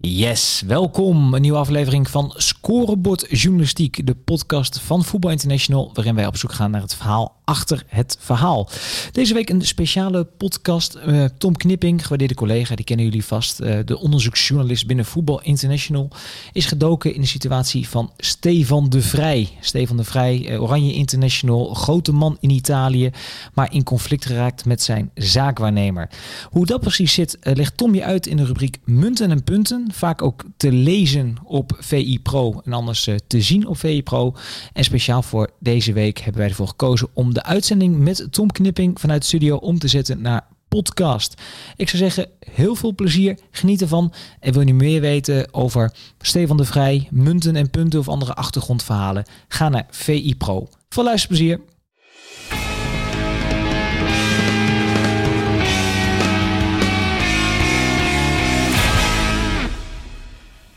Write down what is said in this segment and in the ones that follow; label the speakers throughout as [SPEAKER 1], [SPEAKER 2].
[SPEAKER 1] Yes, welkom. Een nieuwe aflevering van Scorebord Journalistiek, de podcast van Voetbal International, waarin wij op zoek gaan naar het verhaal achter het verhaal. Deze week een speciale podcast. Uh, Tom Knipping, gewaardeerde collega, die kennen jullie vast, uh, de onderzoeksjournalist binnen Voetbal International, is gedoken in de situatie van Stefan de Vrij. Stefan de Vrij, uh, Oranje International, grote man in Italië, maar in conflict geraakt met zijn zaakwaarnemer. Hoe dat precies zit, legt Tom je uit in de rubriek Munten en Punten vaak ook te lezen op VI Pro en anders te zien op VI Pro. En speciaal voor deze week hebben wij ervoor gekozen om de uitzending met Tom Knipping vanuit de studio om te zetten naar podcast. Ik zou zeggen, heel veel plezier, geniet ervan. En wil je meer weten over Stefan de Vrij, munten en punten of andere achtergrondverhalen? Ga naar VI Pro. Veel luisterplezier.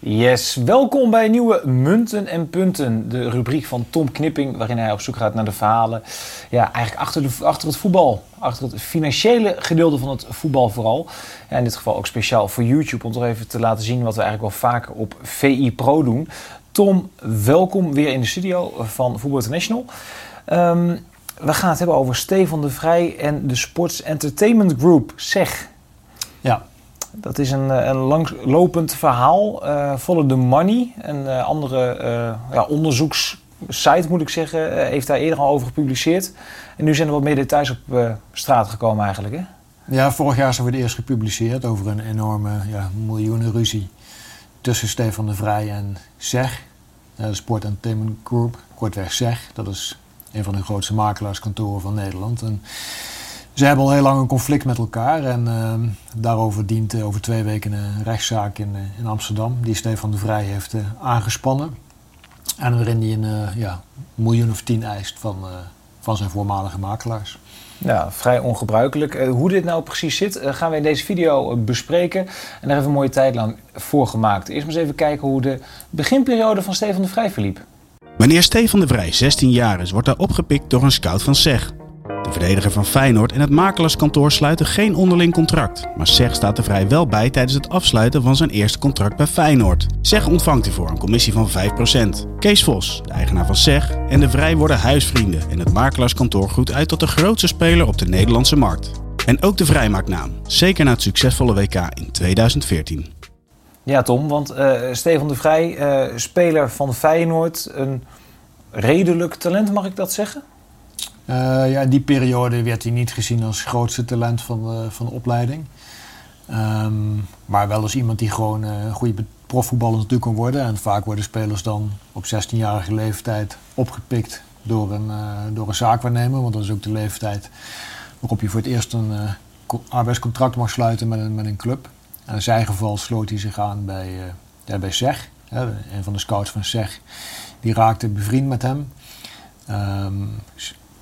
[SPEAKER 1] Yes, welkom bij nieuwe Munten en Punten. De rubriek van Tom Knipping, waarin hij op zoek gaat naar de verhalen. Ja, eigenlijk achter, de, achter het voetbal. Achter het financiële gedeelte van het voetbal vooral. Ja, in dit geval ook speciaal voor YouTube, om toch even te laten zien wat we eigenlijk wel vaker op VI Pro doen. Tom, welkom weer in de studio van Voetbal International. Um, we gaan het hebben over Stefan de Vrij en de Sports Entertainment Group, SEG.
[SPEAKER 2] Ja,
[SPEAKER 1] dat is een, een langslopend verhaal. Uh, Follow the Money, een uh, andere ja, onderzoekssite moet ik zeggen, heeft daar eerder al over gepubliceerd. En nu zijn er wat meer details op straat gekomen eigenlijk. Hè?
[SPEAKER 2] Ja, vorig jaar zijn we het eerst gepubliceerd over een enorme ja, miljoenenruzie tussen Stefan de Vrij en SEG, de Sport Entertainment Group, kortweg SEG. Dat is een van de grootste makelaarskantoren van Nederland. En ze hebben al heel lang een conflict met elkaar en uh, daarover dient uh, over twee weken een rechtszaak in, uh, in Amsterdam, die Stefan de Vrij heeft uh, aangespannen. En waarin hij een ja, miljoen of tien eist van, van zijn voormalige makelaars.
[SPEAKER 1] Ja, vrij ongebruikelijk. hoe dit nou precies zit, gaan we in deze video bespreken. En daar hebben we een mooie tijd lang voor gemaakt. Eerst maar eens even kijken hoe de beginperiode van Stefan de Vrij verliep.
[SPEAKER 3] Wanneer Stefan de Vrij 16 jaar is, wordt hij opgepikt door een scout van SEG. De verdediger van Feyenoord en het makelaarskantoor sluiten geen onderling contract. Maar Zeg staat er vrij wel bij tijdens het afsluiten van zijn eerste contract bij Feyenoord. Zeg ontvangt hiervoor een commissie van 5%. Kees Vos, de eigenaar van Zeg, en de Vrij worden huisvrienden. En het makelaarskantoor groeit uit tot de grootste speler op de Nederlandse markt. En ook de Vrij maakt naam. Zeker na het succesvolle WK in 2014.
[SPEAKER 1] Ja, Tom, want uh, Stefan de Vrij, uh, speler van Feyenoord, een redelijk talent, mag ik dat zeggen?
[SPEAKER 2] Uh, ja, in die periode werd hij niet gezien als grootste talent van de, van de opleiding. Um, maar wel als iemand die gewoon uh, een goede profvoetballer natuurlijk kan worden. En vaak worden spelers dan op 16-jarige leeftijd opgepikt door een, uh, door een zaakwaarnemer. Want dat is ook de leeftijd waarop je voor het eerst een arbeidscontract mag sluiten met een, met een club. En in zijn geval sloot hij zich aan bij, ja, bij SEG. Een van de scouts van SEG. Die raakte bevriend met hem. Um,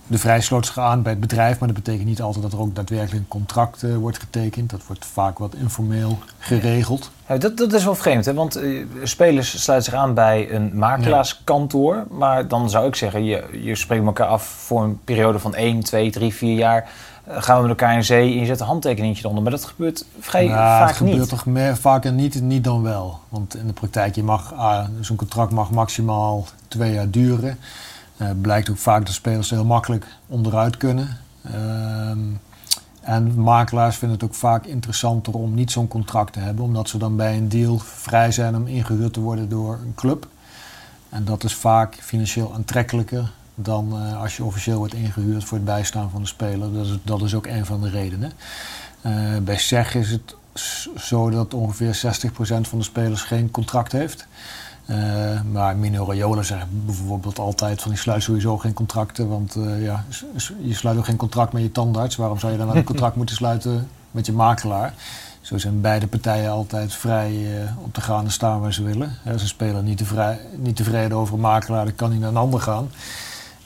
[SPEAKER 2] de vrij sloot zich aan bij het bedrijf, maar dat betekent niet altijd dat er ook daadwerkelijk een contract uh, wordt getekend. Dat wordt vaak wat informeel geregeld.
[SPEAKER 1] Ja, dat, dat is wel vreemd, hè? want uh, spelers sluiten zich aan bij een makelaarskantoor. Ja. Maar dan zou ik zeggen, je, je spreekt elkaar af voor een periode van 1, 2, 3, 4 jaar. Uh, gaan we met elkaar in zee en je zet een handtekeningetje eronder. Maar dat gebeurt vrij
[SPEAKER 2] nou,
[SPEAKER 1] vaak
[SPEAKER 2] het gebeurt
[SPEAKER 1] niet.
[SPEAKER 2] toch meer, vaker niet, niet dan wel. Want in de praktijk, je mag, ah, zo'n contract mag maximaal twee jaar duren. Uh, blijkt ook vaak dat spelers heel makkelijk onderuit kunnen. Uh, en makelaars vinden het ook vaak interessanter om niet zo'n contract te hebben, omdat ze dan bij een deal vrij zijn om ingehuurd te worden door een club. En dat is vaak financieel aantrekkelijker dan uh, als je officieel wordt ingehuurd voor het bijstaan van de speler. Dat is, dat is ook een van de redenen. Uh, bij SEG is het zo dat ongeveer 60% van de spelers geen contract heeft. Uh, maar Mino Raiola zegt bijvoorbeeld altijd van die sluit sowieso geen contracten. Want uh, ja, je sluit ook geen contract met je tandarts. Waarom zou je dan een contract moeten sluiten met je makelaar? Zo zijn beide partijen altijd vrij uh, om te gaan en staan waar ze willen. Ja, ze spelen niet, tevreden, niet tevreden over een makelaar, dan kan hij naar een ander gaan.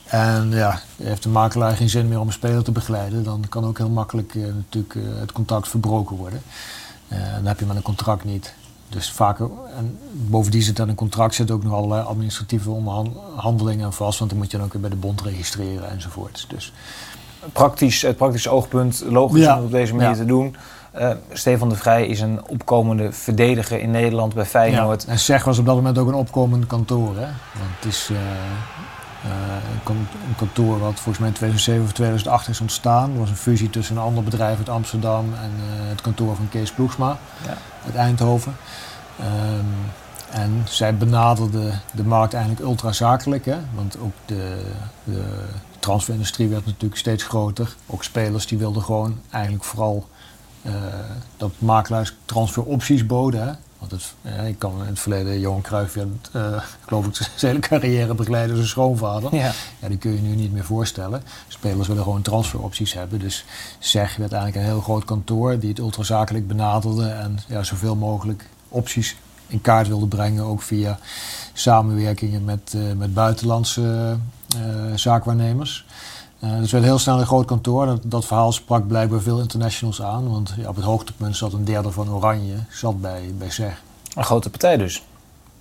[SPEAKER 2] En ja, heeft de makelaar geen zin meer om een speler te begeleiden, dan kan ook heel makkelijk natuurlijk het contact verbroken worden. Dan heb je met een contract niet. Dus vaker, en bovendien zit aan een contract zit ook nog allerlei administratieve onderhandelingen vast, want dan moet je dan ook weer bij de bond registreren enzovoort. Dus
[SPEAKER 1] praktisch, het praktische oogpunt, logisch ja. om het op deze manier ja. te doen. Uh, Stefan de Vrij is een opkomende verdediger in Nederland bij Feyenoord.
[SPEAKER 2] Ja, en Zeg was op dat moment ook een opkomend kantoor. Hè? Want het is uh, een kantoor wat volgens mij in 2007 of 2008 is ontstaan. Er was een fusie tussen een ander bedrijf uit Amsterdam en het kantoor van Kees Ploegsma ja. uit Eindhoven. Um, en zij benaderde de markt eigenlijk ultra zakelijk. Hè? Want ook de, de transferindustrie werd natuurlijk steeds groter. Ook spelers die wilden gewoon eigenlijk vooral uh, dat makelaars transferopties boden. Hè? Want het, ik kan in het verleden Johan Cruijff, werd, uh, geloof ik, zijn hele carrière begeleiden zijn schoonvader. Ja. ja. die kun je nu niet meer voorstellen. Spelers willen gewoon transferopties hebben. Dus SEG werd eigenlijk een heel groot kantoor die het ultrazakelijk benaderde en ja, zoveel mogelijk opties in kaart wilde brengen, ook via samenwerkingen met, uh, met buitenlandse uh, zaakwaarnemers. Uh, dus werd heel snel een groot kantoor. Dat, dat, verhaal sprak blijkbaar veel internationals aan. Want ja, op het hoogtepunt zat een derde van Oranje zat bij, bij SEG.
[SPEAKER 1] Een grote partij dus?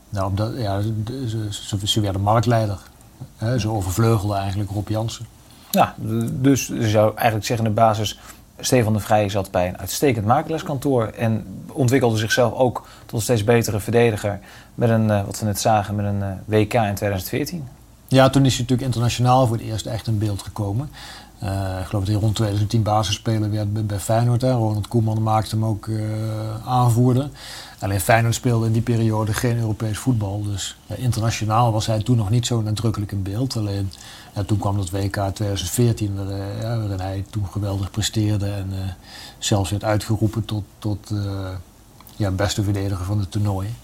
[SPEAKER 2] Nou, op dat, ja, ze, ze, ze werden marktleider. Hè, ze overvleugelden eigenlijk Rob Jansen.
[SPEAKER 1] Ja, dus je zou eigenlijk zeggen in de basis Stefan de Vrij zat bij een uitstekend makelaarskantoor en ontwikkelde zichzelf ook tot een steeds betere verdediger met een, uh, wat we net zagen, met een uh, WK in 2014.
[SPEAKER 2] Ja, toen is hij natuurlijk internationaal voor het eerst echt in beeld gekomen. Uh, ik geloof dat hij rond 2010 basisspeler werd bij Feyenoord. Hè. Ronald Koeman maakte hem ook aanvoerder. Alleen Feyenoord speelde in die periode geen Europees voetbal. Dus internationaal was hij toen nog niet zo nadrukkelijk in beeld. Alleen en toen kwam dat WK 2014, waar, uh, ja, waarin hij toen geweldig presteerde en uh, zelfs werd uitgeroepen tot, tot uh, ja, beste verdediger van het toernooi.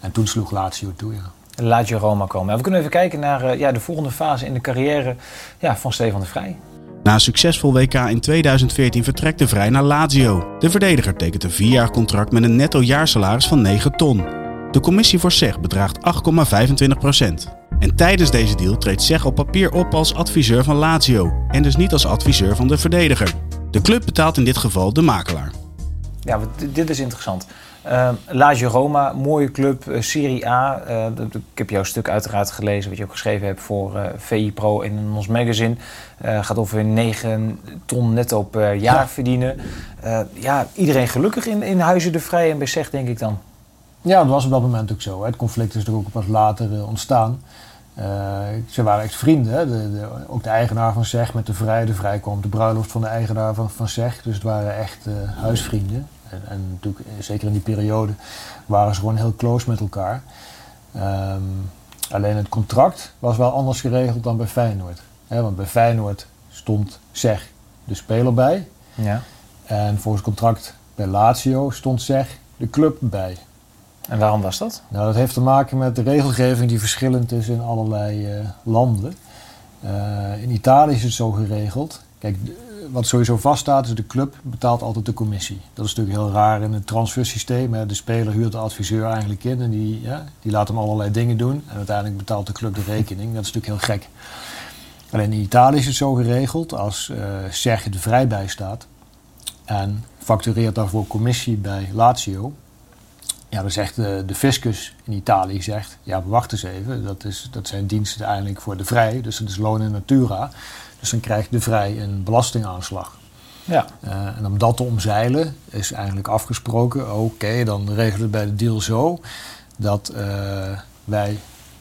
[SPEAKER 2] En toen sloeg Lazio toe.
[SPEAKER 1] Lazio Roma komen. we kunnen even kijken naar ja, de volgende fase in de carrière ja, van Stefan de Vrij.
[SPEAKER 3] Na een succesvol WK in 2014 vertrekt de Vrij naar Lazio. De verdediger tekent een vierjaar contract met een netto jaarsalaris van 9 ton. De commissie voor SEG bedraagt 8,25 procent. En tijdens deze deal treedt Zeg op papier op als adviseur van Lazio en dus niet als adviseur van de verdediger. De club betaalt in dit geval de makelaar.
[SPEAKER 1] Ja, dit is interessant. Uh, Lazio Roma, mooie club, uh, Serie A. Uh, ik heb jouw stuk uiteraard gelezen, wat je ook geschreven hebt voor uh, VI Pro in ons magazine. gaat over 9 ton netto per jaar ja. verdienen. ja, iedereen gelukkig in, in Huizen de Vrij en bij Zeg, denk ik dan.
[SPEAKER 2] Ja, dat was op dat moment ook zo. Hè. Het conflict is er ook pas later ontstaan. Ze waren echt vrienden. Hè? De, de, ook de eigenaar van SEG met de Vrij. De Vrij kwam de bruiloft van de eigenaar van, van SEG. Dus het waren echt huisvrienden. En, en, natuurlijk, eh, zeker in die periode, waren ze gewoon heel close met elkaar. Um, alleen het contract was wel anders geregeld dan bij Feyenoord. Want bij Feyenoord stond SEG de speler bij. Ja. En volgens het contract bij Lazio stond SEG de club bij.
[SPEAKER 1] En waarom was dat?
[SPEAKER 2] Nou, dat heeft te maken met de regelgeving die verschillend is in allerlei uh, landen. Uh, in Italië is het zo geregeld. Kijk, wat sowieso vaststaat is de club betaalt altijd de commissie. Dat is natuurlijk heel raar in het transfersysteem. Hè. De speler huurt de adviseur eigenlijk in en die, ja, die laat hem allerlei dingen doen. En uiteindelijk betaalt de club de rekening. Dat is natuurlijk heel gek. Alleen in Italië is het zo geregeld als uh, Serge de Vrij bijstaat en factureert daarvoor commissie bij Lazio ja, dan zegt de, de fiscus in Italië, zegt, ja, wacht eens even, dat, is, dat zijn diensten eigenlijk voor de vrij, dus dat is loon in natura. Dus dan krijgt de vrij een belastingaanslag. Ja. Uh, en om dat te omzeilen is eigenlijk afgesproken, oké, dan regelen we bij de deal zo dat uh, wij,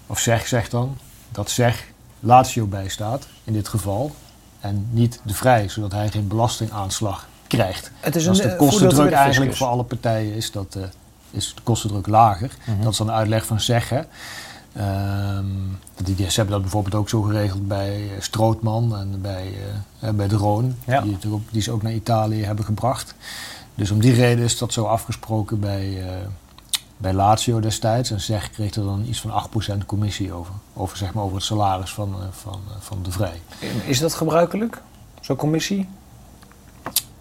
[SPEAKER 2] of zeg zegt dan, dat zeg Lazio bijstaat in dit geval en niet de vrij, zodat hij geen belastingaanslag krijgt. Het is een, de kostendruk eigenlijk voor alle partijen is dat uh, is de kostendruk lager. Mhm. Dat is dan de uitleg van zeggen. Um, die, ze hebben dat bijvoorbeeld ook zo geregeld bij eh, Strootman en bij, uh, bij de Roon, die, die ze ook naar Italië hebben gebracht. Dus om die reden is dat zo afgesproken bij, uh, bij Lazio destijds. En zeg kreeg er dan iets van 8% commissie over. Over, zeg maar, over het salaris van, van, van de Vrij.
[SPEAKER 1] Is dat gebruikelijk, zo'n commissie?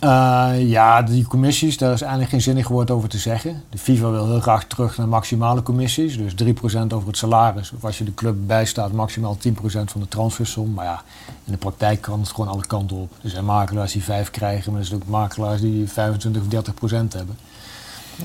[SPEAKER 2] Uh, ja, die commissies, daar is eigenlijk geen zinnig woord over te zeggen. De FIFA wil heel graag terug naar maximale commissies. Dus 3% over het salaris. Of als je de club bijstaat, maximaal 10% van de transfersom. Maar ja, in de praktijk kan het gewoon alle kanten op. Er zijn makelaars die 5 krijgen, maar er zijn ook makelaars die 25 of 30% hebben.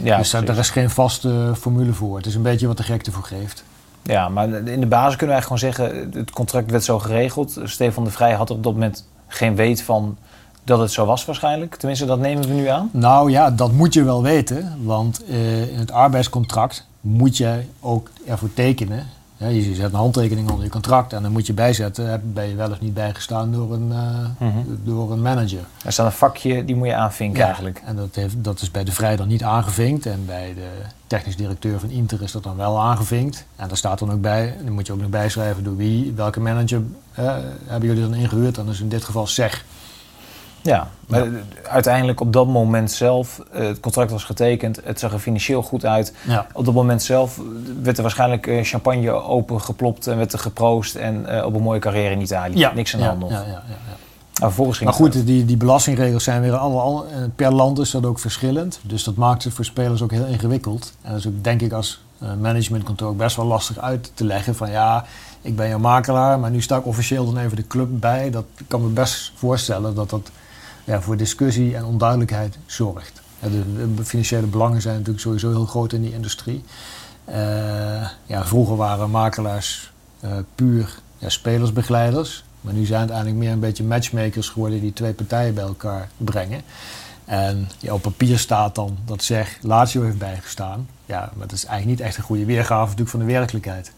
[SPEAKER 2] Ja, dus daar, is geen vaste formule voor. Het is een beetje wat de gekte voor geeft.
[SPEAKER 1] Ja, maar in de basis kunnen wij gewoon zeggen, het contract werd zo geregeld. Stefan de Vrij had op dat moment geen weet van dat het zo was waarschijnlijk. Tenminste, dat nemen we nu aan.
[SPEAKER 2] Nou ja, dat moet je wel weten. Want uh, in het arbeidscontract moet jij ook ervoor tekenen ja, je zet een handtekening onder je contract en dan moet je bijzetten, ben je wel of niet bijgestaan door een, uh, door een manager.
[SPEAKER 1] Er staat een vakje, die moet je aanvinken eigenlijk.
[SPEAKER 2] En dat, heeft, dat is bij de Vrij dan niet aangevinkt. En bij de technisch directeur van Inter is dat dan wel aangevinkt. En daar staat dan ook bij, dan moet je ook nog bijschrijven door wie, welke manager uh, hebben jullie dan ingehuurd. Dan is in dit geval SEG.
[SPEAKER 1] Ja, maar uiteindelijk op dat moment zelf, uh, het contract was getekend, het zag er financieel goed uit. Ja. Op dat moment zelf werd er waarschijnlijk uh, champagne opengeplopt en werd er geproost en uh, op een mooie carrière in Italië. Ja. Niks aan de hand. Ja, ja, ja,
[SPEAKER 2] Maar, vervolgens ging maar goed, die, die belastingregels zijn weer alle, alle, per land is dat ook verschillend. Dus dat maakt het voor spelers ook heel ingewikkeld. En dat is ook denk ik als managementkantoor ook best wel lastig uit te leggen van ja, ik ben jouw makelaar, maar nu sta ik officieel dan even de club bij. Dat ik kan me best voorstellen dat dat ja, voor discussie en onduidelijkheid zorgt. de, financiële belangen zijn natuurlijk sowieso heel groot in die industrie. Uh, ja, vroeger waren makelaars uh, puur ja, spelersbegeleiders. Maar nu zijn het eigenlijk meer een beetje matchmakers geworden die twee partijen bij elkaar brengen. En op papier staat dan dat zeg Lazio heeft bijgestaan. Ja, maar dat is eigenlijk niet echt een goede weergave natuurlijk van de werkelijkheid.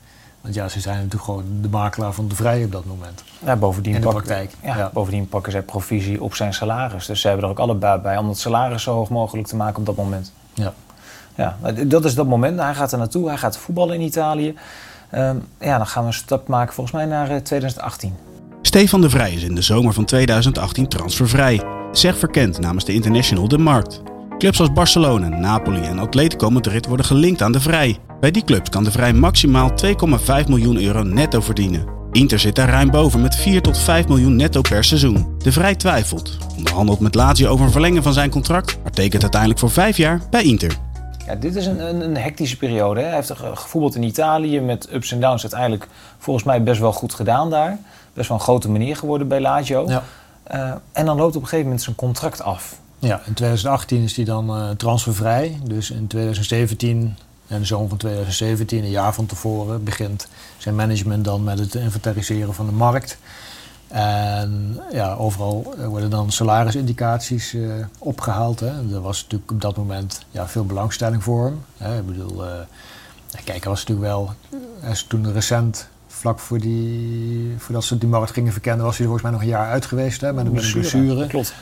[SPEAKER 2] Want ja, ze zijn natuurlijk gewoon de makelaar van de vrije op dat moment.
[SPEAKER 1] Ja, bovendien,
[SPEAKER 2] in
[SPEAKER 1] de
[SPEAKER 2] praktijk.
[SPEAKER 1] Ja, Bovendien pakken zij provisie op zijn salaris. Dus ze hebben er ook alle baat bij om het salaris zo hoog mogelijk te maken op dat moment. Ja. Ja, dat is dat moment. Hij gaat er naartoe, hij gaat voetballen in Italië. Um, ja, dan gaan we een stap maken volgens mij naar 2018. Eh,
[SPEAKER 3] Stefan de Vrij is in de zomer van 2018 transfervrij. Zeg verkend namens de International de Markt. Clubs als Barcelona, Napoli en Atletico Madrid worden gelinkt aan de Vrij. Bij die clubs kan de Vrij maximaal 2,5 miljoen euro netto verdienen. Inter zit daar ruim boven met 4 tot 5 miljoen netto per seizoen. De Vrij twijfelt, onderhandelt met Lazio over een verlengen van zijn contract, maar tekent uiteindelijk voor 5 jaar bij Inter.
[SPEAKER 1] Ja, dit is een, een, een hectische periode. Hè. Hij heeft gevoetbald in Italië met ups en downs. Uiteindelijk volgens mij best wel goed gedaan daar. Best wel een grote manier geworden bij Lazio. Ja. Uh, en dan loopt op een gegeven moment zijn contract af.
[SPEAKER 2] Ja, in 2018 is hij dan uh, transfervrij. Dus in 2017 en de zomer van 2017, een jaar van tevoren, begint zijn management dan met het inventariseren van de markt. En ja, overal worden dan salarisindicaties uh, opgehaald. Hè. Er was natuurlijk op dat moment ja, veel belangstelling voor hem. Hè. Ik bedoel, uh, kijk, hij was natuurlijk wel, hij is toen recent, vlak voor die, voordat ze die markt gingen verkennen, was hij er volgens mij nog een jaar uit geweest hè, met, een blessure.
[SPEAKER 1] Klopt.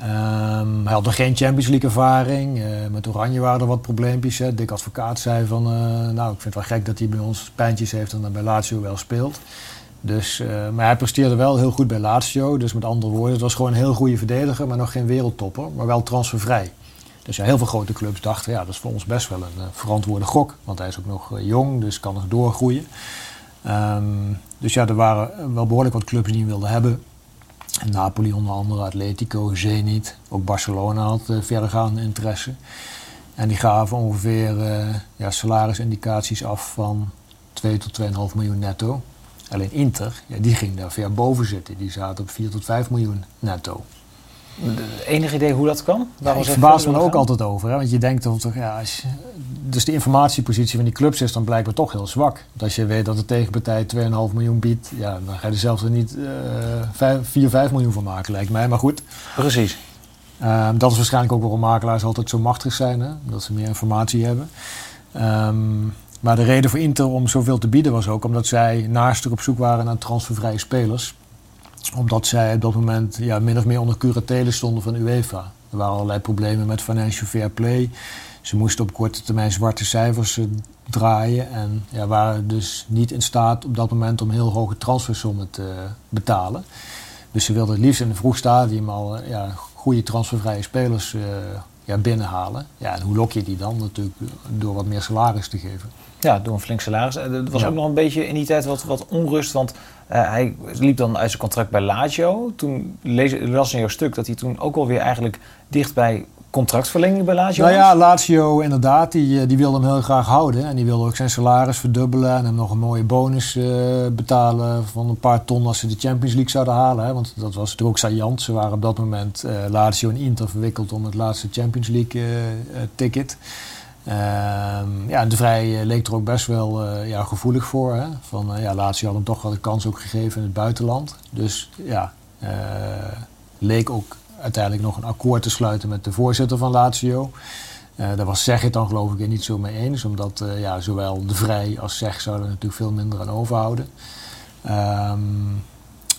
[SPEAKER 2] Um, hij had nog geen Champions League ervaring. Uh, met Oranje waren er wat probleempjes. Hè. Dick Advocaat zei van, uh, nou ik vind het wel gek dat hij bij ons pijntjes heeft en dan bij Lazio wel speelt. Dus, uh, maar hij presteerde wel heel goed bij Lazio. Dus met andere woorden, het was gewoon een heel goede verdediger, maar nog geen wereldtopper. Maar wel transfervrij. Dus ja, heel veel grote clubs dachten, ja dat is voor ons best wel een verantwoorde gok. Want hij is ook nog jong, dus kan nog doorgroeien. Um, dus ja, er waren wel behoorlijk wat clubs die hem wilden hebben. Napoli onder andere, Atletico, Zenit, ook Barcelona had uh, verregaande interesse. En die gaven ongeveer uh, ja, salarisindicaties af van 2 tot 2,5 miljoen netto. Alleen Inter, ja, die ging daar ver boven zitten. Die zaten op 4 tot 5 miljoen netto.
[SPEAKER 1] Enig idee hoe dat kan?
[SPEAKER 2] Ja, ik verbaas me er ook altijd over. Hè? Want je denkt toch, ja, als je, dus de informatiepositie van die clubs is dan blijkbaar toch heel zwak. Want als je weet dat de tegenpartij 2,5 miljoen biedt, ja, dan ga je er zelfs er niet uh, 4, 5 miljoen van maken, lijkt mij. Maar goed.
[SPEAKER 1] Precies.
[SPEAKER 2] Uh, dat is waarschijnlijk ook waarom makelaars altijd zo machtig zijn, hè? dat ze meer informatie hebben. Um, maar de reden voor Inter om zoveel te bieden was ook omdat zij naast op zoek waren naar transfervrije spelers omdat zij op dat moment ja, min of meer onder curatele stonden van UEFA. Er waren allerlei problemen met financial fair play. Ze moesten op korte termijn zwarte cijfers eh, draaien. En ja, waren dus niet in staat op dat moment om heel hoge transfersommen te betalen. Dus ze wilden het liefst in een vroeg stadium al eh, ja, goede transfervrije spelers uh, ja, binnenhalen. Ja, en hoe lok je die dan? Natuurlijk door wat meer salaris te geven.
[SPEAKER 1] Ja, door een flink salaris. Er was ook nog een beetje in die tijd wat, wat onrust. Want uh, hij liep dan uit zijn contract bij Lazio. Toen lees, las in jouw stuk dat hij toen ook alweer eigenlijk dicht bij contractverlenging bij Lazio
[SPEAKER 2] Nou ja, Lazio inderdaad, die, eh, die wilde hem heel graag houden. En die wilde ook zijn salaris verdubbelen en hem nog een mooie bonus uh, betalen van een paar ton als ze de Champions League zouden halen. Hè. Want dat was natuurlijk ook saillant. Ze waren op dat moment uh, Lazio en Inter verwikkeld om het laatste Champions League ticket. Ehm, ja, de Vrij leek er ook best wel uh, ja, gevoelig voor. Hè? Van, uh, ja, Lazio had hem toch wel de kans ook gegeven in het buitenland. Dus ja, leek ook uiteindelijk nog een akkoord te sluiten met de voorzitter van Lazio. Daar was Zeg het dan geloof ik niet zo mee eens, omdat ja, zowel de Vrij als Zeg zouden er natuurlijk veel minder aan overhouden. Um,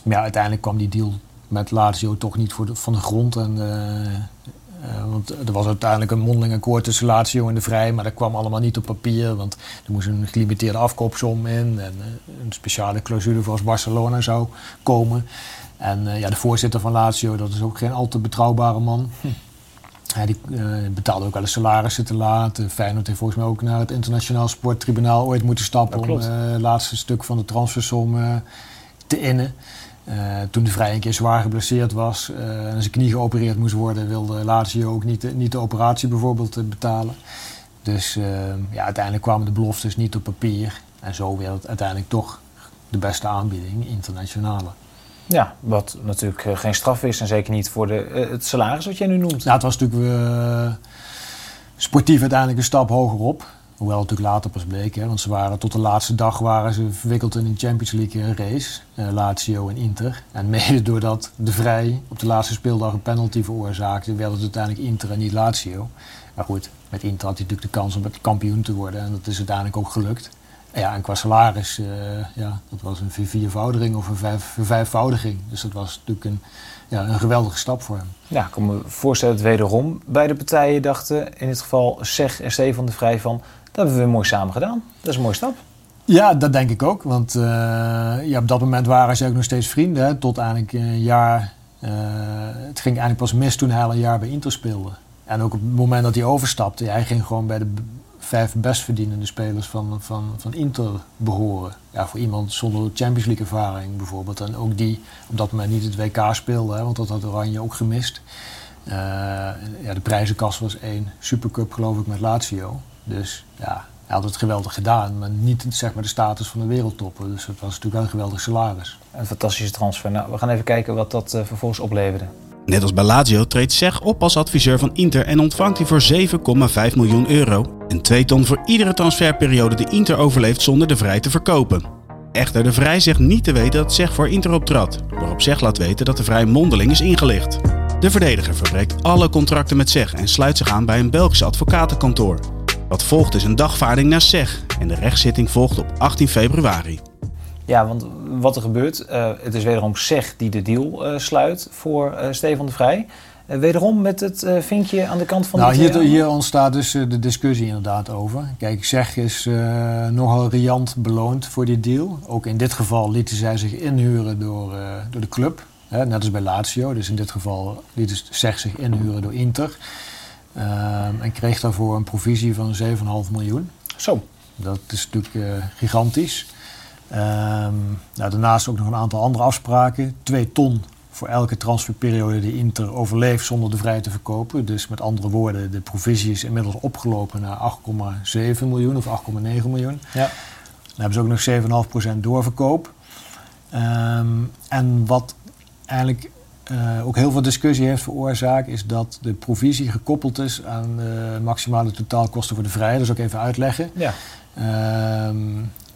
[SPEAKER 2] maar ja, uiteindelijk kwam die deal met Lazio toch niet voor van de grond. En, want er was uiteindelijk een mondeling akkoord tussen Lazio en de Vrij, maar dat kwam allemaal niet op papier. Want er moest een gelimiteerde afkoopsom in en een speciale clausule voor als Barcelona zou komen. En ja, de voorzitter van Lazio, dat is ook geen al te betrouwbare man. Hm. Hij die, betaalde ook alle salarissen te laat. Feyenoord heeft volgens mij ook naar het internationaal sporttribunaal ooit moeten stappen om het laatste stuk van de transfersom te innen. Uh, toen de Vrij een keer zwaar geblesseerd was uh, en zijn knie geopereerd moest worden, wilde Lazio ook niet, niet de operatie bijvoorbeeld betalen. Dus ja, uiteindelijk kwamen de beloftes niet op papier. En zo werd het uiteindelijk toch de beste aanbieding, internationale.
[SPEAKER 1] Ja, wat natuurlijk geen straf is en zeker niet voor de, het salaris wat jij nu noemt.
[SPEAKER 2] Nou, het was natuurlijk sportief uiteindelijk een stap hogerop. Hoewel het natuurlijk later pas bleek, want ze waren tot de laatste dag waren ze verwikkeld in een Champions League race, uh, Lazio en Inter. En mede doordat de Vrij op de laatste speeldag een penalty veroorzaakte, werd het uiteindelijk Inter en niet Lazio. Maar goed, met Inter had hij natuurlijk de kans om kampioen te worden en dat is uiteindelijk ook gelukt. Ja, en qua salaris, uh, ja, dat was een viervoudiging of een vijf, vijfvoudiging. Dus dat was natuurlijk een, ja, een geweldige stap voor hem.
[SPEAKER 1] Ja, ik kan me voorstellen dat wederom beide partijen dachten, in dit geval Zeg en Stefan de Vrij, van dat hebben we mooi samen gedaan. Dat is een mooie stap.
[SPEAKER 2] Ja, dat denk ik ook. Want ja, op dat moment waren ze ook nog steeds vrienden. Hè, tot eigenlijk een jaar. Uh, het ging eigenlijk pas mis toen hij al een jaar bij Inter speelde. En ook op het moment dat hij overstapte, hij ging gewoon bij de vijf best verdienende spelers van, van, van Inter behoren. Ja, voor iemand zonder Champions League ervaring bijvoorbeeld. En ook die op dat moment niet het WK speelde, want dat had Oranje ook gemist. Uh, ja, de prijzenkast was één Supercup geloof ik met Lazio. Dus ja, hij had het geweldig gedaan, maar niet zeg maar, de status van de wereldtoppen. Dus het was natuurlijk wel een geweldig salaris.
[SPEAKER 1] Een fantastische transfer. Nou, we gaan even kijken wat dat uh, vervolgens opleverde.
[SPEAKER 3] Net als bij Lazio treedt Zeg op als adviseur van Inter en ontvangt hij voor 7,5 miljoen euro. En 2 ton voor iedere transferperiode die Inter overleeft zonder de Vrij te verkopen. Echter, de Vrij zegt niet te weten dat Zeg voor Inter optrad, waarop Zeg laat weten dat de Vrij mondeling is ingelicht. De verdediger verbreekt alle contracten met Zeg en sluit zich aan bij een Belgisch advocatenkantoor. Wat volgt is een dagvaarding naar SEG en de rechtszitting volgt op 18 februari.
[SPEAKER 1] Ja, want wat er gebeurt, uh, het is wederom SEG die de deal uh, sluit voor uh, Stefan de Vrij. wederom met het vinkje aan de kant van
[SPEAKER 2] nou,
[SPEAKER 1] de
[SPEAKER 2] hier, hier ontstaat dus de discussie inderdaad over. Kijk, SEG is nogal riant beloond voor die deal. Ook in dit geval lieten zij zich inhuren door, door de club. Hè, net als bij Lazio. Dus in dit geval liet SEG zich inhuren door Inter. Um, en kreeg daarvoor een provisie van 7,5 miljoen.
[SPEAKER 1] Zo.
[SPEAKER 2] Dat is natuurlijk uh, gigantisch. Um, nou, daarnaast ook nog een aantal andere afspraken. 2 ton voor elke transferperiode die Inter overleeft zonder de vrij te verkopen. Dus met andere woorden, de provisie is inmiddels opgelopen naar 8,7 miljoen of 8,9 miljoen.
[SPEAKER 1] Ja.
[SPEAKER 2] Dan hebben ze ook nog 7,5% doorverkoop. Um, en wat eigenlijk uh, ook heel veel discussie heeft veroorzaakt, is dat de provisie gekoppeld is aan de maximale totaalkosten voor de vrij. Dat is ook even uitleggen.
[SPEAKER 1] Ja.
[SPEAKER 2] Uh,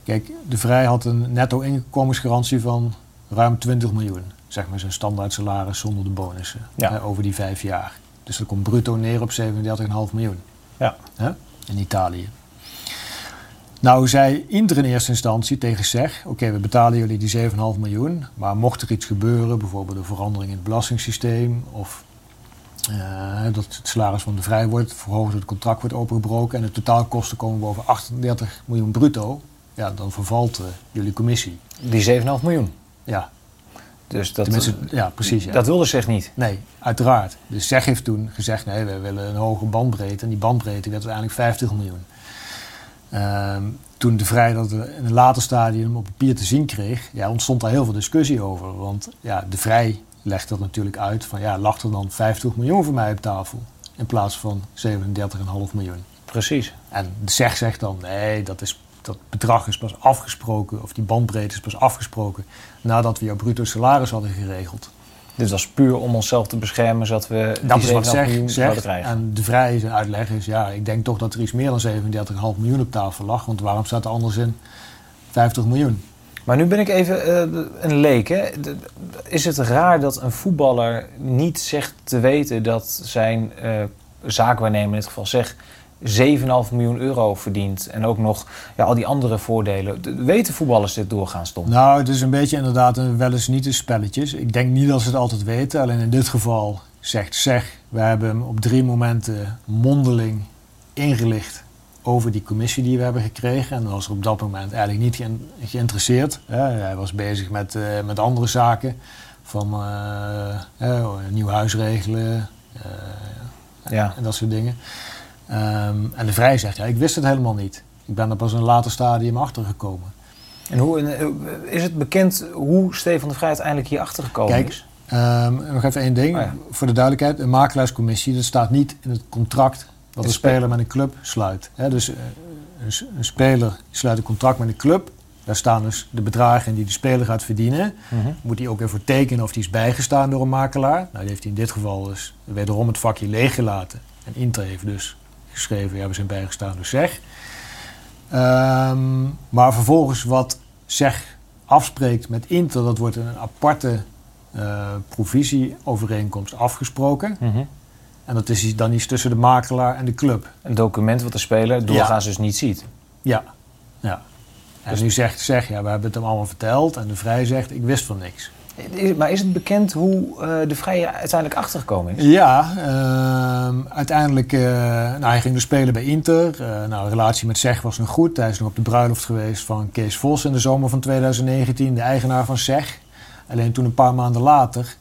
[SPEAKER 2] kijk, de vrij had een netto inkomensgarantie van ruim 20 miljoen. Zeg maar zijn standaard salaris zonder de bonussen.
[SPEAKER 1] Ja.
[SPEAKER 2] Over die vijf jaar. Dus dat komt bruto neer op 37,5 miljoen.
[SPEAKER 1] Ja.
[SPEAKER 2] In Italië. Nou zei Inter in eerste instantie tegen SEG, oké, we betalen jullie die 7,5 miljoen, maar mocht er iets gebeuren, bijvoorbeeld een verandering in het belastingssysteem of uh, dat het salaris van de vrij wordt verhoogd, het contract wordt opengebroken en de totaalkosten komen boven 38 miljoen bruto, ja, dan vervalt uh, jullie commissie.
[SPEAKER 1] Die 7,5 miljoen?
[SPEAKER 2] Ja.
[SPEAKER 1] Dus dat,
[SPEAKER 2] Tenminste, ja, precies. Ja.
[SPEAKER 1] Dat wilde SEG niet?
[SPEAKER 2] Nee, uiteraard. Dus SEG heeft toen gezegd, nee, we willen een hoge bandbreedte en die bandbreedte werd uiteindelijk 50 miljoen. Um, toen de Vrij dat in een later stadium op papier te zien kreeg, ja, ontstond daar heel veel discussie over. Want ja, de Vrij legt dat natuurlijk uit van ja, lag er dan 50 miljoen voor mij op tafel in plaats van 37,5 miljoen.
[SPEAKER 1] Precies.
[SPEAKER 2] En de SEG zegt dan nee, dat, is, dat bedrag is pas afgesproken, of die bandbreedte is pas afgesproken nadat we jouw bruto salaris hadden geregeld.
[SPEAKER 1] Dus dat is puur om onszelf te beschermen, zodat we
[SPEAKER 2] dat
[SPEAKER 1] die
[SPEAKER 2] is wat zeg,
[SPEAKER 1] miljoen
[SPEAKER 2] zeg,
[SPEAKER 1] krijgen.
[SPEAKER 2] En de vrije uitleg is, ja, ik denk toch dat er iets meer dan 37,5 miljoen op tafel lag. Want waarom staat er anders in 50 miljoen?
[SPEAKER 1] Maar nu ben ik even uh, een leek. Hè? Is het raar dat een voetballer niet zegt te weten dat zijn uh, zaakwaarnemer, in dit geval zeg, 7,5 miljoen euro verdient en ook nog ja, al die andere voordelen. Weten voetballers dit doorgaans, Tom?
[SPEAKER 2] Nou, het is een beetje inderdaad een wel eens niet een spelletjes. Ik denk niet dat ze het altijd weten. Alleen in dit geval zegt zeg, we hebben hem op drie momenten mondeling ingelicht over die commissie die we hebben gekregen. En was er op dat moment eigenlijk niet geïnteresseerd. hij was bezig met, uh, met andere zaken, van uh, nieuw huis regelen ja. en dat soort dingen. Um, en de Vrij zegt, ja, ik wist het helemaal niet. Ik ben er pas in een later stadium achter gekomen.
[SPEAKER 1] En hoe, is het bekend hoe Stefan de Vrij uiteindelijk hier achter gekomen
[SPEAKER 2] Kijk,
[SPEAKER 1] is?
[SPEAKER 2] Um, nog even één ding. Oh Voor de duidelijkheid, een makelaarscommissie, dat staat niet in het contract wat een speler met een club sluit. dus uh, een, een, speler sluit een contract met een club. Daar staan dus de bedragen die de speler gaat verdienen. Mm Moet hij ook even tekenen of die is bijgestaan door een makelaar. Nou, die heeft hij in dit geval dus wederom het vakje leeggelaten. En Inter heeft dus geschreven, ja, we zijn bijgestaan door zeg. Um, maar vervolgens wat zeg afspreekt met Inter, dat wordt in een aparte uh, provisieovereenkomst afgesproken. Mm -hmm. En dat is dan iets tussen de makelaar en de club.
[SPEAKER 1] Een document wat de speler doorgaans dus niet ziet.
[SPEAKER 2] Ja, ja. En dus nu zegt zeg, ja, we hebben het hem allemaal verteld. En de vrij zegt, ik wist van niks.
[SPEAKER 1] Maar is het bekend hoe uh, de Vrije uiteindelijk achtergekomen is?
[SPEAKER 2] Ja, uh, uiteindelijk uh, nou, hij ging dus spelen bij Inter. Uh, nou, de relatie met Zeg was nog goed. Hij is nog op de bruiloft geweest van Kees Vos in de zomer van 2019, de eigenaar van Zeg. Alleen toen een paar maanden later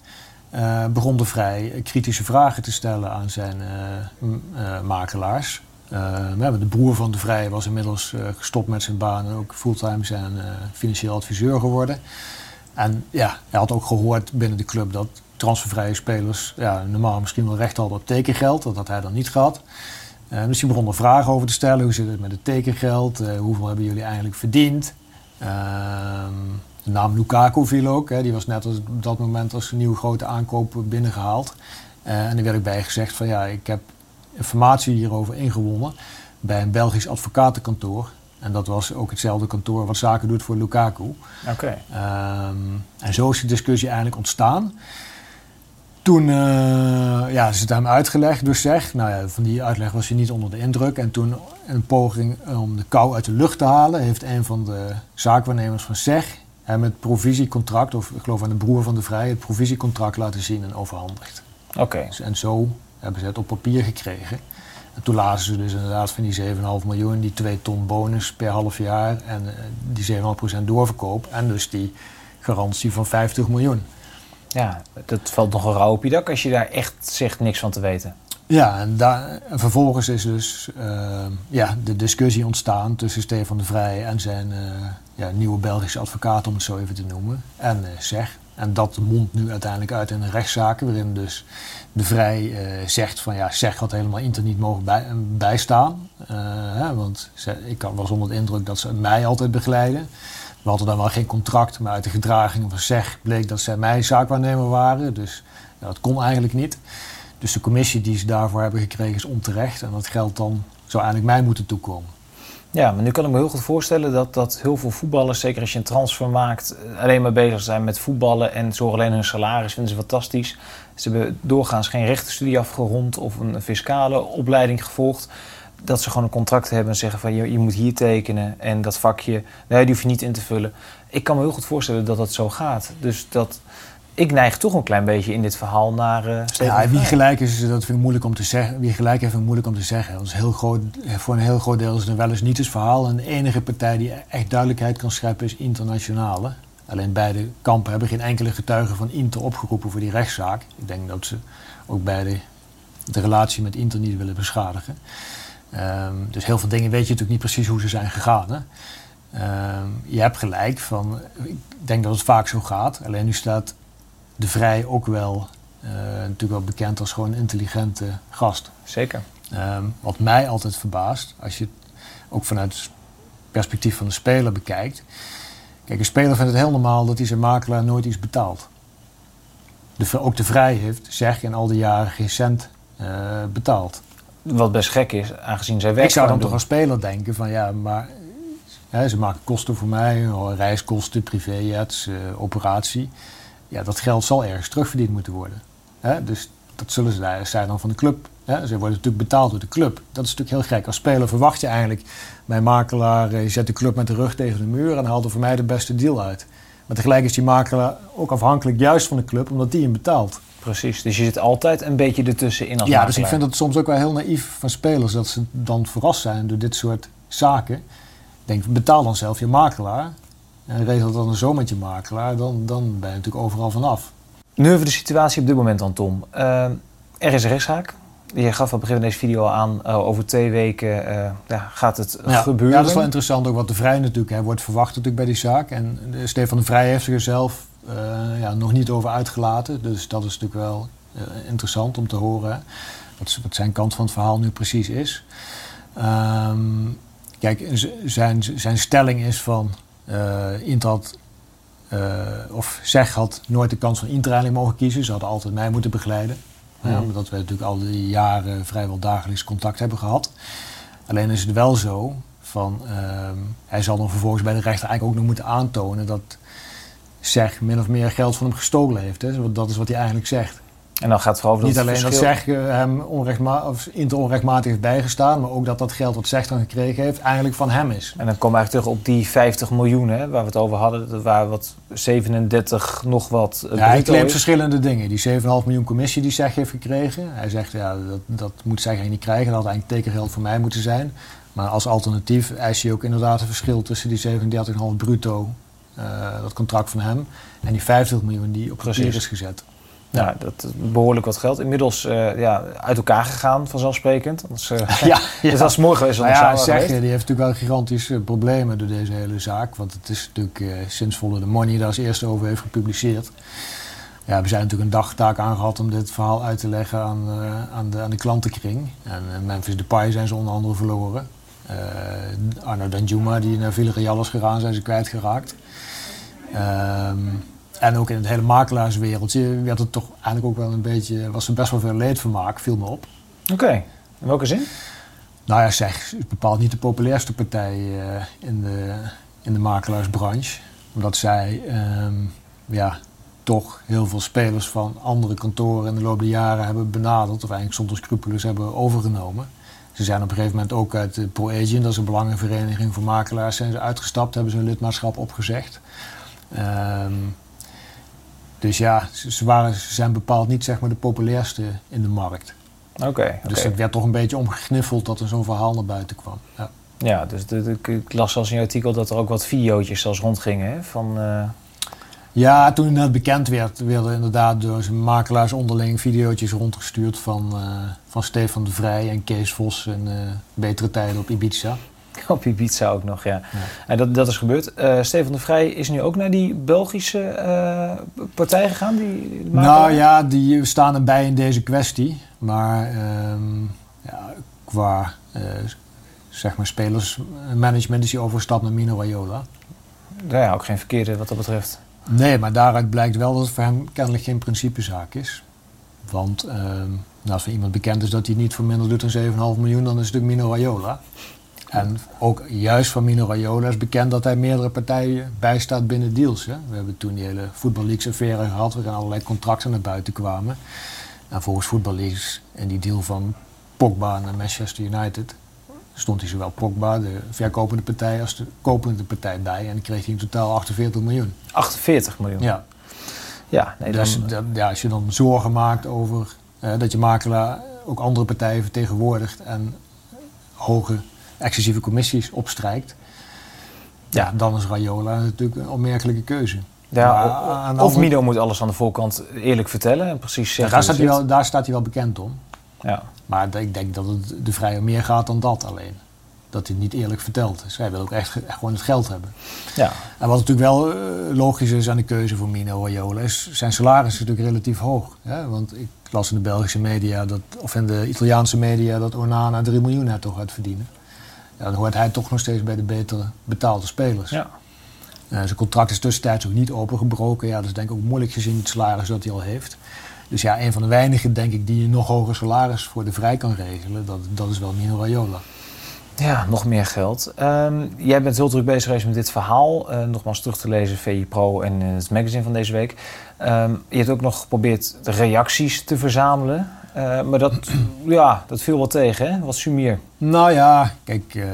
[SPEAKER 2] begon de Vrij kritische vragen te stellen aan zijn makelaars. de broer van de Vrij was inmiddels gestopt met zijn baan en ook fulltime zijn financieel adviseur geworden. En ja, hij had ook gehoord binnen de club dat transfervrije spelers ja, normaal misschien wel recht hadden op tekengeld. Dat had hij dan niet gehad. Uh, dus begon er vragen over te stellen. Hoe zit het met het tekengeld? Uh, hoeveel hebben jullie eigenlijk verdiend? Uh, de naam Lukaku viel ook. Hè. Die was net op dat moment als een nieuwe grote aankoop binnengehaald. Uh, en er werd ook bij gezegd van ja, ik heb informatie hierover ingewonnen bij een Belgisch advocatenkantoor. En dat was ook hetzelfde kantoor wat zaken doet voor Lukaku.
[SPEAKER 1] Oké.
[SPEAKER 2] Ehm, en zo is de discussie eigenlijk ontstaan. Toen uh, ja, is het hem uitgelegd door zeg. Nou ja, van die uitleg was hij niet onder de indruk. En toen een poging om de kou uit de lucht te halen, heeft een van de zaakwaarnemers van SEG hem het provisiecontract, of ik geloof aan de broer van de Vrij, het provisiecontract laten zien en overhandigd.
[SPEAKER 1] Oké.
[SPEAKER 2] Dus, en zo hebben ze het op papier gekregen. En toen lazen ze dus inderdaad van die 7,5 miljoen, die 2 ton bonus per half jaar en uh, die 7,5% doorverkoop en dus die garantie van 50 miljoen.
[SPEAKER 1] Ja, dat valt nog een rauw op je dak als je daar echt zegt niks van te weten.
[SPEAKER 2] Ja, en, daar, en vervolgens is dus uh, ja, de discussie ontstaan tussen Stefan de Vrij en zijn uh, ja, nieuwe Belgische advocaat, om het zo even te noemen, en SEG. En dat mondt nu uiteindelijk uit in een rechtszaak, waarin dus de Vrij uh, zegt van ja, zeg had helemaal Inter niet mogen bij, bijstaan. Uh, hè, want ik was onder de indruk dat ze mij altijd begeleiden. We hadden dan wel geen contract, maar uit de gedragingen van zeg bleek dat zij mij zaakwaarnemer waren. Dus dat kon eigenlijk niet. Dus de commissie die ze daarvoor hebben gekregen is onterecht. En dat geld dan zou eigenlijk mij moeten toekomen.
[SPEAKER 1] Ja, maar nu kan ik me heel goed voorstellen dat, dat heel veel voetballers, zeker als je een transfer maakt, alleen maar bezig zijn met voetballen en zorgen alleen hun salaris, vinden ze fantastisch. Ze hebben doorgaans geen rechtenstudie afgerond of een fiscale opleiding gevolgd. Dat ze gewoon een contract hebben en zeggen van je, je moet hier tekenen en dat vakje, nee, die hoef je niet in te vullen. Ik kan me heel goed voorstellen dat dat zo gaat. Dus dat, ik neig toch een klein beetje in dit verhaal naar uh,
[SPEAKER 2] Ja, wie gelijk is, dat vind ik moeilijk om te zeggen. Wie gelijk heeft, vind ik moeilijk om te zeggen. Dat is heel groot, voor een heel groot deel is het een wel eens niet het verhaal. En de enige partij die echt duidelijkheid kan scheppen is internationale. Alleen beide kampen hebben geen enkele getuige van Inter opgeroepen voor die rechtszaak. Ik denk dat ze ook beide de relatie met Inter niet willen beschadigen. Um, dus heel veel dingen weet je natuurlijk niet precies hoe ze zijn gegaan. Hè? Um, je hebt gelijk van, ik denk dat het vaak zo gaat. Alleen nu staat de Vrij ook wel, uh, natuurlijk wel bekend als gewoon een intelligente gast.
[SPEAKER 1] Zeker.
[SPEAKER 2] Um, wat mij altijd verbaast, als je het ook vanuit het perspectief van de speler bekijkt. Kijk, een speler vindt het heel normaal dat hij zijn makelaar nooit iets betaalt. De, ook de Vrij heeft, zeg in al die jaren geen cent uh, betaald.
[SPEAKER 1] Wat best gek is, aangezien zij werk
[SPEAKER 2] Ik zou dan toch als speler denken van ja, maar Hè, ze maken kosten voor mij, reiskosten, privéjets, uh, operatie. Ja, dat geld zal ergens terugverdiend moeten worden. Hè? Dus dat zullen ze, zij dan van de club. Hè? Ze worden natuurlijk betaald door de club. Dat is natuurlijk heel gek. Als speler verwacht je eigenlijk, mijn makelaar je zet de club met de rug tegen de muur en haalt er voor mij de beste deal uit. Maar tegelijk is die makelaar ook afhankelijk juist van de club, omdat die hem betaalt.
[SPEAKER 1] Precies, dus je zit altijd een beetje ertussen in als
[SPEAKER 2] Ja, dus ik vind het soms ook wel heel naïef van spelers dat ze dan verrast zijn door dit soort zaken. Ik denk, betaal dan zelf je makelaar en regel dan zo met je makelaar, dan, dan ben je natuurlijk overal vanaf.
[SPEAKER 1] Nu even de situatie op dit moment dan, Tom. Uh, er is een rechtszaak. Je gaf aan het begin van deze video aan, uh, over twee weken uh, ja, gaat het gebeuren.
[SPEAKER 2] Ja, dat is wel interessant ook wat de Vrij natuurlijk hè, wordt verwacht natuurlijk bij die zaak. En Stefan de Vrij heeft zich er zelf ja, nog niet over uitgelaten. Dus dat is natuurlijk wel interessant om te horen wat, wat, zijn kant van het verhaal nu precies is. Um, kijk, zijn, zijn stelling is van Intrad of zeg had nooit de kans van intrailing mogen kiezen. Ze hadden altijd mij moeten begeleiden. Ja. omdat we natuurlijk al die jaren vrijwel dagelijks contact hebben gehad. Alleen is het wel zo van, ehm, hij zal dan vervolgens bij de rechter eigenlijk ook nog moeten aantonen dat zeg min of meer geld van hem gestolen heeft. Hè? Dat is wat hij eigenlijk zegt.
[SPEAKER 1] En dan gaat het vooral
[SPEAKER 2] Niet alleen dat Zeg hem onrechtma of onrechtmatig heeft bijgestaan, maar ook dat dat geld wat Zeg dan gekregen heeft eigenlijk van hem is.
[SPEAKER 1] En dan komen we eigenlijk terug op die 50 miljoen hè, waar we het over hadden. Dat waren wat 37 nog wat.
[SPEAKER 2] Ja, hij claimt verschillende dingen. Die 7,5 miljoen commissie die Zeg heeft gekregen. Hij zegt ja, dat, dat moet Zeg niet krijgen. Dat had eigenlijk tekengeld voor mij moeten zijn. Maar als alternatief eist hij ook inderdaad een verschil tussen die 37,5 bruto, uh, dat contract van hem, en die 50 miljoen die op papier is gezet.
[SPEAKER 1] Ja, dat is behoorlijk wat geld. Inmiddels uh, ja, uit elkaar gegaan, vanzelfsprekend. Anders, uh, ja, ja. Dus dat is mooi geweest.
[SPEAKER 2] Nou ja, zeg je, die heeft natuurlijk wel gigantische problemen door deze hele zaak. Want het is natuurlijk uh, sinds Volle de Money daar als eerste over heeft gepubliceerd. Ja, we zijn natuurlijk een dagtaak aangehad om dit verhaal uit te leggen aan, aan, de, aan de klantenkring. En Memphis Depay zijn ze onder andere verloren. Arno Danjuma, die naar Villarreal is gegaan, zijn ze kwijtgeraakt. Ehm en ook in het hele makelaarswereldje werd het toch eigenlijk ook wel een beetje, was er best wel veel leedvermaak, viel me op.
[SPEAKER 1] Oké, in welke zin?
[SPEAKER 2] Nou ja, zeg, is bepaald niet de populairste partij uh, in, de, in de makelaarsbranche. Omdat zij ehm, ja, toch heel veel spelers van andere kantoren in de loop der jaren hebben benaderd. Of eigenlijk zonder scrupules hebben overgenomen. Ze zijn op een gegeven moment ook uit de ProAgent, dat is een belangenvereniging voor makelaars, zijn ze uitgestapt, hebben ze hun lidmaatschap opgezegd. Um, dus ja, ze, waren, ze zijn bepaald niet zeg maar, de populairste in de markt.
[SPEAKER 1] Oké.
[SPEAKER 2] dus het werd toch een beetje omgegniffeld dat er zo'n verhaal naar buiten kwam. Ja,
[SPEAKER 1] ja dus de, ik las zelfs in je artikel dat er ook wat video's zelfs rondgingen hè, van... Uh...
[SPEAKER 2] Ja, toen het bekend werd, werden inderdaad door zijn makelaars onderling video's rondgestuurd van, uh, van Stefan de Vrij en Kees Vos en uh, Betere Tijden op Ibiza.
[SPEAKER 1] Op Ibiza ook nog, ja. En dat, dat is gebeurd. Uh, Stefan de Vrij is nu ook naar die Belgische uh, partij gegaan? Die,
[SPEAKER 2] nou ja, die staan erbij in deze kwestie. Maar um, ja, qua uh, zeg maar spelersmanagement is hij overgestapt naar Mino Raiola.
[SPEAKER 1] Ja, ook geen verkeerde wat dat betreft.
[SPEAKER 2] Nee, maar daaruit blijkt wel dat het voor hem kennelijk geen principezaak is. Want um, nou, als er iemand bekend is dat hij niet voor minder doet dan 7,5 miljoen, dan is het natuurlijk Mino Raiola. En ook juist van Mino Raiola is bekend dat hij meerdere partijen bijstaat binnen deals. Hè. We hebben toen die hele Football Leagues affaire gehad, waarin allerlei contracten naar buiten kwamen. En volgens Football Leagues en die deal van Pogba naar Manchester United stond hij zowel Pogba, de verkopende partij, als de kopende partij bij. En dan kreeg hij in totaal 48 miljoen.
[SPEAKER 1] 48 miljoen?
[SPEAKER 2] Ja.
[SPEAKER 1] Ja, nee,
[SPEAKER 2] dus ja, als je dan zorgen maakt over eh, dat je makelaar ook andere partijen vertegenwoordigt en hoge excessieve commissies opstrijkt, ja, dan is Rayola natuurlijk een opmerkelijke keuze.
[SPEAKER 1] Ja, of Mido moet alles aan de voorkant eerlijk vertellen en precies zeggen.
[SPEAKER 2] daar, staat hij wel, daar staat hij wel bekend om. Ja. Maar ik denk dat het de vrije meer gaat dan dat alleen. Dat hij het niet eerlijk vertelt. Hij wil ook echt, gewoon het geld hebben. Ja. En wat natuurlijk wel uh, logisch is aan de keuze voor Mino Raiola is zijn salaris is natuurlijk relatief hoog. Hè? Want ik las in de Belgische media, dat, of in de Italiaanse media, dat Onana 3 miljoen net toch gaat verdienen dan hoort hij toch nog steeds bij de betere betaalde spelers. Ja. Uh, zijn contract is tussentijds ook niet opengebroken. Ja, dat is denk ik ook moeilijk gezien het salaris dat hij al heeft. Dus ja, een van de weinigen denk ik die een nog hoger salaris voor de vrij kan regelen, dat, dat is wel Mino Raiola.
[SPEAKER 1] Ja, nog meer geld. Ehm, jij bent heel druk bezig geweest met dit verhaal. Uh, nogmaals terug te lezen, VI Pro en het magazine van deze week. Um, je hebt ook nog geprobeerd de reacties te verzamelen. Uh, maar dat, ja, dat viel wel tegen, hè? Wat sumier.
[SPEAKER 2] Nou ja, kijk, uh,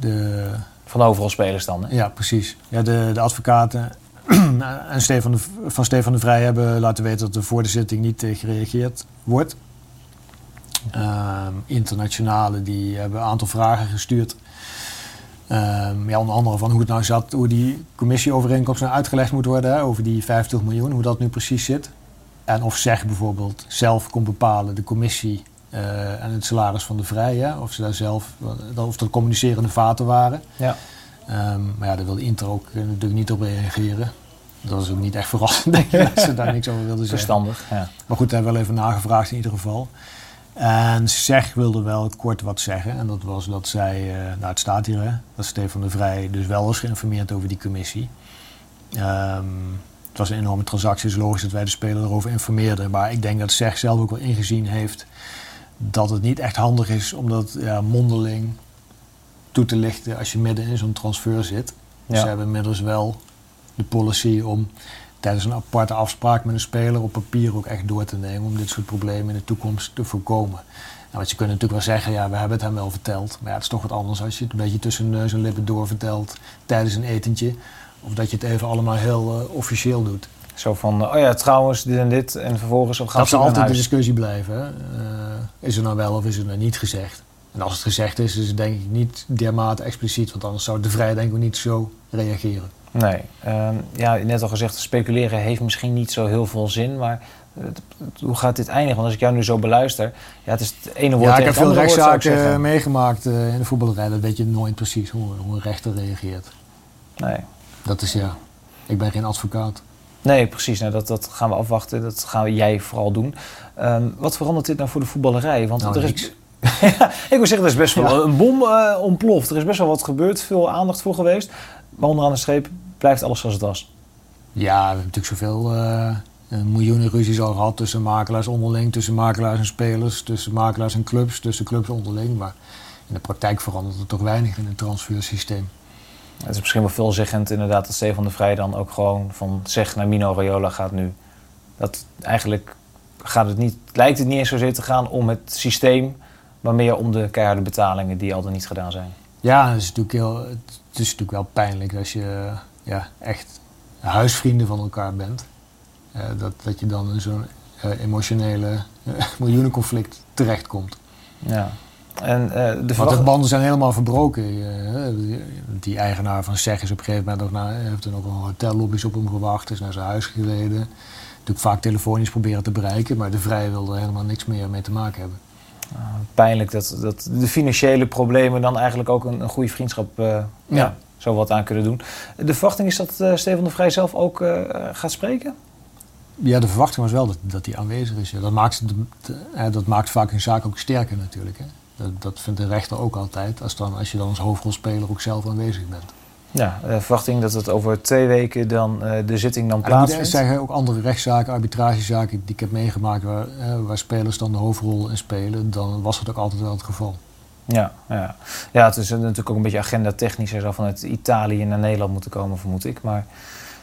[SPEAKER 2] de...
[SPEAKER 1] Van overal spelers dan, hè?
[SPEAKER 2] Ja, precies. Ja, de, de advocaten en Stefan de, van Stefan de Vrij hebben laten weten dat er voor de zitting niet gereageerd wordt. Um, internationale die hebben een aantal vragen gestuurd. Um, ja, onder andere van hoe het nou zat, hoe die commissieovereenkomst nou uitgelegd moet worden hè, over die 50 miljoen, hoe dat nu precies zit. En of zeg bijvoorbeeld zelf kon bepalen, de commissie uh, en het salaris van de vrije, of ze daar zelf, of dat communicerende vaten waren. Ja. Um, maar ja, daar wilde Inter ook natuurlijk niet op reageren. Dat is ook niet echt verrassend, denk ik, dat ze daar niks over wilden zeggen.
[SPEAKER 1] Verstandig, ja.
[SPEAKER 2] Maar goed, daar hebben we wel even nagevraagd in ieder geval. En Zeg wilde wel kort wat zeggen. En dat was dat zij, uh, nou het staat hier, hè, dat Stefan de Vrij dus wel was geïnformeerd over die commissie. Um, het was een enorme transactie, dus logisch dat wij de speler erover informeerden. Maar ik denk dat Zeg zelf ook wel ingezien heeft dat het niet echt handig is om dat ja, mondeling toe te lichten als je midden in zo'n transfer zit. Dus ze hebben inmiddels wel de policy om tijdens een aparte afspraak met een speler op papier ook echt door te nemen om dit soort problemen in de toekomst te voorkomen. En want je kunt natuurlijk wel zeggen, ja, we hebben het hem wel verteld. Maar ja, het is toch wat anders als je het een beetje tussen neus en lippen doorvertelt tijdens een etentje. Of dat je het even allemaal heel uh, officieel doet.
[SPEAKER 1] Zo van, oh ja, trouwens, dit en dit. En vervolgens
[SPEAKER 2] op gaan Dat zal altijd de discussie blijven. Uh, is er nou wel of is er nou niet gezegd? En als het gezegd is, is het denk ik niet dermate expliciet. Want anders zou de vrije denk ik niet zo reageren.
[SPEAKER 1] Nee, uh, ja, net al gezegd, speculeren heeft misschien niet zo heel veel zin, maar hoe gaat dit eindigen? Want als ik jou nu zo beluister, ja, het is het ene woord
[SPEAKER 2] Ja, ik heb veel rechtszaken meegemaakt in de voetballerij. Dat weet je nooit precies hoe, hoe, een rechter reageert.
[SPEAKER 1] Nee.
[SPEAKER 2] Dat is ja, ik ben geen advocaat.
[SPEAKER 1] Nee, precies. Nou, dat, dat gaan we afwachten. Dat gaan jij vooral doen. Um, wat verandert dit nou voor de voetballerij? Want
[SPEAKER 2] nou,
[SPEAKER 1] er
[SPEAKER 2] is,
[SPEAKER 1] ik wil zeggen, er is best wel ja. een bom uh, ontploft. Er is best wel wat gebeurd, veel aandacht voor geweest. Maar onderaan de streep blijft alles zoals het was.
[SPEAKER 2] Ja, we hebben natuurlijk zoveel uh, miljoenen ruzies al gehad tussen makelaars onderling, tussen makelaars en spelers, tussen makelaars en clubs, tussen clubs onderling. Maar in de praktijk verandert er toch weinig in het transfersysteem.
[SPEAKER 1] Het is misschien wel veelzeggend inderdaad dat Stefan de Vrij dan ook gewoon van zeg naar Mino Raiola gaat nu. Dat eigenlijk gaat het niet, lijkt het niet eens zozeer te gaan om het systeem, maar meer om de keiharde betalingen die al dan niet gedaan zijn.
[SPEAKER 2] Ja, het is natuurlijk, heel, het is natuurlijk wel pijnlijk als je ja, echt huisvrienden van elkaar bent. Uh, dat, dat je dan in zo'n uh, emotionele uh, miljoenenconflict terechtkomt.
[SPEAKER 1] Ja. En,
[SPEAKER 2] de Want de banden zijn helemaal verbroken. die eigenaar van SEG is op een gegeven moment ook naar, heeft er nog een hotellobby's op hem gewacht, is naar zijn huis gereden. Natuurlijk vaak telefonisch proberen te bereiken, maar de Vrije wilde er helemaal niks meer mee te maken hebben.
[SPEAKER 1] Uh, pijnlijk dat, dat de financiële problemen dan eigenlijk ook een, een goede vriendschap uh, ja. ja. zo wat aan kunnen doen. De verwachting is dat uh, Steven de Vrij zelf ook gaat spreken?
[SPEAKER 2] Ja, de verwachting was wel dat, dat hij aanwezig is. Ja, dat, maakt, de, dat maakt vaak een zaak ook sterker natuurlijk. Hè. Dat, dat vindt de rechter ook altijd, als, dan, als je dan als hoofdrolspeler ook zelf aanwezig bent.
[SPEAKER 1] Ja, de verwachting dat het over twee weken dan uh, de zitting dan plaatsvindt.
[SPEAKER 2] Er zijn ook andere rechtszaken, arbitragezaken die ik heb meegemaakt waar, uh, waar spelers dan de hoofdrol in spelen. Dan was dat ook altijd wel het geval.
[SPEAKER 1] Ja, ja. ja het is natuurlijk ook een beetje agenda technisch. Hij zou vanuit Italië naar Nederland moeten komen, vermoed ik. Maar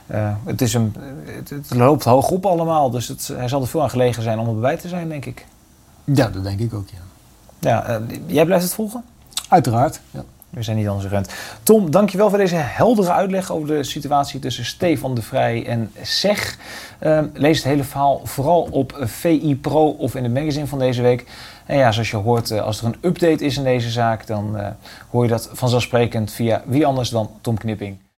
[SPEAKER 1] uh, het, is een, het, het, loopt hoog op allemaal. Dus het, hij zal er veel aan gelegen zijn om erbij te zijn, denk ik.
[SPEAKER 2] Ja, dat denk ik ook, ja.
[SPEAKER 1] Ja, jij blijft het volgen?
[SPEAKER 2] Uiteraard, ja.
[SPEAKER 1] We zijn niet anders gewend. Tom, dankjewel voor deze heldere uitleg over de situatie tussen Stefan de Vrij en SEG. Uh, lees het hele verhaal vooral op VI Pro of in het magazine van deze week. En ja, zoals je hoort, uh, als er een update is in deze zaak, dan uh, hoor je dat vanzelfsprekend via wie anders dan Tom Knipping.